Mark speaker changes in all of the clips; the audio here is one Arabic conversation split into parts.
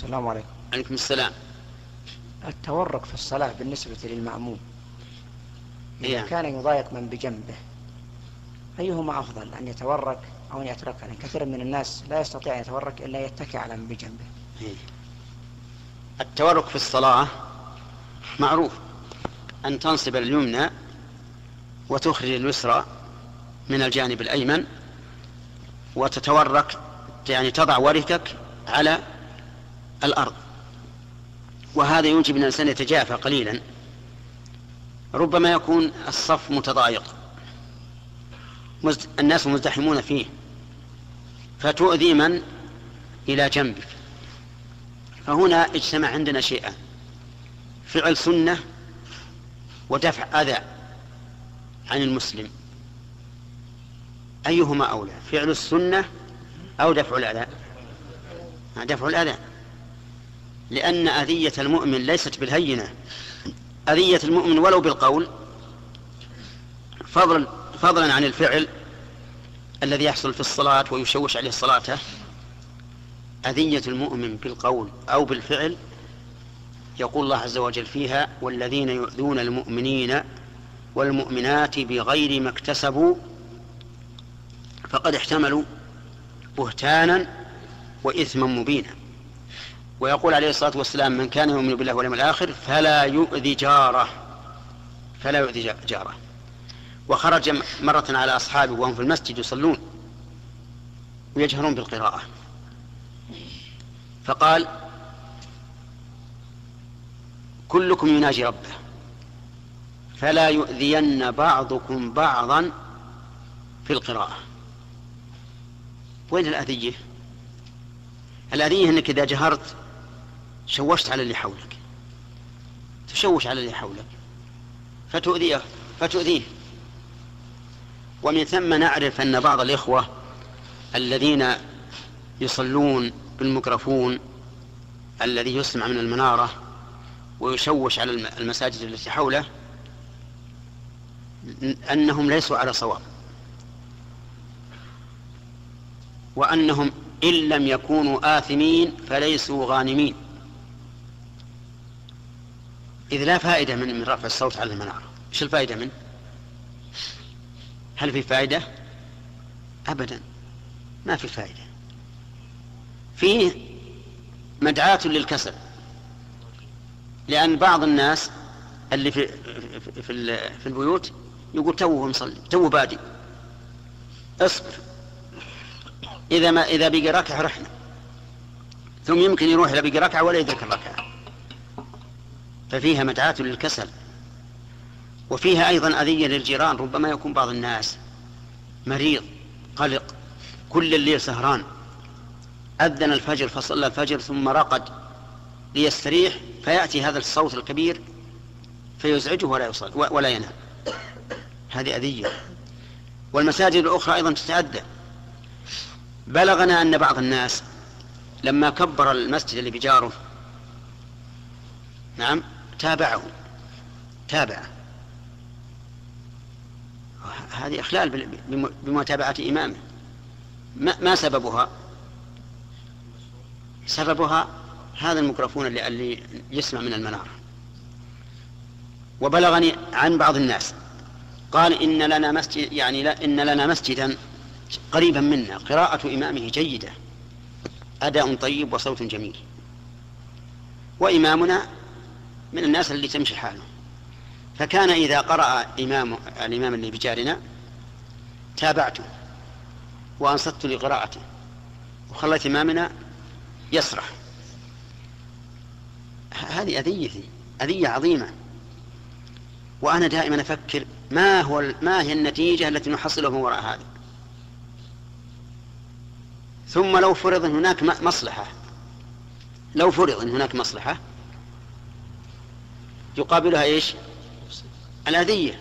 Speaker 1: السلام عليكم.
Speaker 2: عليكم السلام.
Speaker 1: التورك في الصلاة بالنسبة للمأموم. إذا
Speaker 2: إيه.
Speaker 1: كان يضايق من بجنبه أيهما أفضل أن يتورك أو أن يترك؟ يعني كثير من الناس لا يستطيع أن يتورك إلا يتكي على من بجنبه.
Speaker 2: إيه. التورك في الصلاة معروف. أن تنصب اليمنى وتخرج اليسرى من الجانب الأيمن وتتورك يعني تضع وركك على الأرض. وهذا يوجب أن الإنسان يتجافى قليلا. ربما يكون الصف متضايق. الناس مزدحمون فيه. فتؤذي من؟ إلى جنبك فهنا اجتمع عندنا شيئان فعل سنة ودفع أذى عن المسلم. أيهما أولى؟ فعل السنة أو دفع الأذى؟ دفع الأذى. لأن أذية المؤمن ليست بالهينة. أذية المؤمن ولو بالقول فضلا فضلا عن الفعل الذي يحصل في الصلاة ويشوش عليه صلاته. أذية المؤمن بالقول أو بالفعل يقول الله عز وجل فيها والذين يؤذون المؤمنين والمؤمنات بغير ما اكتسبوا فقد احتملوا بهتانا وإثما مبينا. ويقول عليه الصلاة والسلام من كان يؤمن بالله واليوم الآخر فلا يؤذي جاره. فلا يؤذي جاره. وخرج مرة على أصحابه وهم في المسجد يصلون ويجهرون بالقراءة. فقال كلكم يناجي ربه فلا يؤذين بعضكم بعضا في القراءة. وين الأذية؟ الأذية أنك إذا جهرت شوشت على اللي حولك. تشوش على اللي حولك. فتؤذيه فتؤذيه. ومن ثم نعرف أن بعض الإخوة الذين يصلون بالميكروفون الذي يسمع من المنارة ويشوش على المساجد التي حوله أنهم ليسوا على صواب. وأنهم إن لم يكونوا آثمين فليسوا غانمين. إذ لا فائدة من من رفع الصوت على المنارة. إيش الفائدة منه هل في فائدة؟ أبدا. ما في فائدة. فيه مدعاة للكسل. لأن بعض الناس اللي في في, في, في البيوت يقول توه مصلي توه بادي. اصبر. إذا ما إذا بقي ركعة رحنا. ثم يمكن يروح إلى بقي ركعة ولا يدرك الركعة. ففيها مدعاة للكسل. وفيها أيضا أذية للجيران ربما يكون بعض الناس مريض قلق كل الليل سهران. أذن الفجر فصلى الفجر ثم رقد ليستريح فيأتي هذا الصوت الكبير فيزعجه ولا يصل ولا ينام. هذه أذية. والمساجد الأخرى أيضا تتأذى. بلغنا أن بعض الناس لما كبر المسجد اللي بجاره نعم تابعه. تابعه هذه إخلال بمتابعة إمامه. ما سببها؟ سببها هذا الميكروفون اللي, اللي يسمع من المنارة. وبلغني عن بعض الناس. قال إن لنا مسجد يعني لا إن لنا مسجدا قريبا منا. قراءة إمامه جيدة. أداء طيب وصوت جميل. وإمامنا من الناس اللي تمشي حاله. فكان إذا قرأ إمام الإمام اللي بجارنا تابعته وأنصت لقراءته وخليت إمامنا يسرح. هذه أذية أذية عظيمة. وأنا دائما أفكر ما هو ما هي النتيجة التي نحصلها من وراء هذا. ثم لو فرض هناك مصلحة لو فرض أن هناك مصلحة يقابلها إيش؟ الأذية.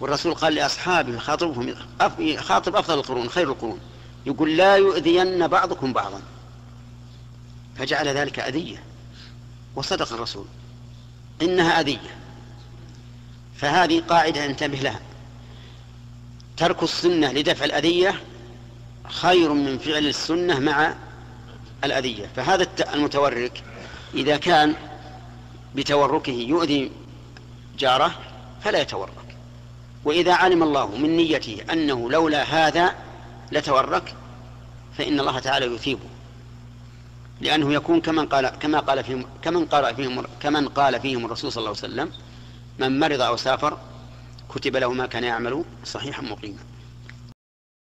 Speaker 2: والرسول قال لأصحابه خاطبهم خاطب أفضل القرون خير القرون. يقول لا يؤذين بعضكم بعضا. فجعل ذلك أذية. وصدق الرسول إنها أذية. فهذه قاعدة انتبه لها. ترك السنة لدفع الأذية خير من فعل السنة مع الأذية. فهذا المتورك إذا كان بتوركه يؤذي جاره فلا يتورك. وإذا علم الله من نيته أنه لولا هذا لتورك فإن الله تعالى يثيبه. لأنه يكون كمن قال كما قال فيهم كمن قال فيهم كمن قال فيهم الرسول صلى الله عليه وسلم من مرض أو سافر كتب له ما كان يعمل صحيحا مقيما.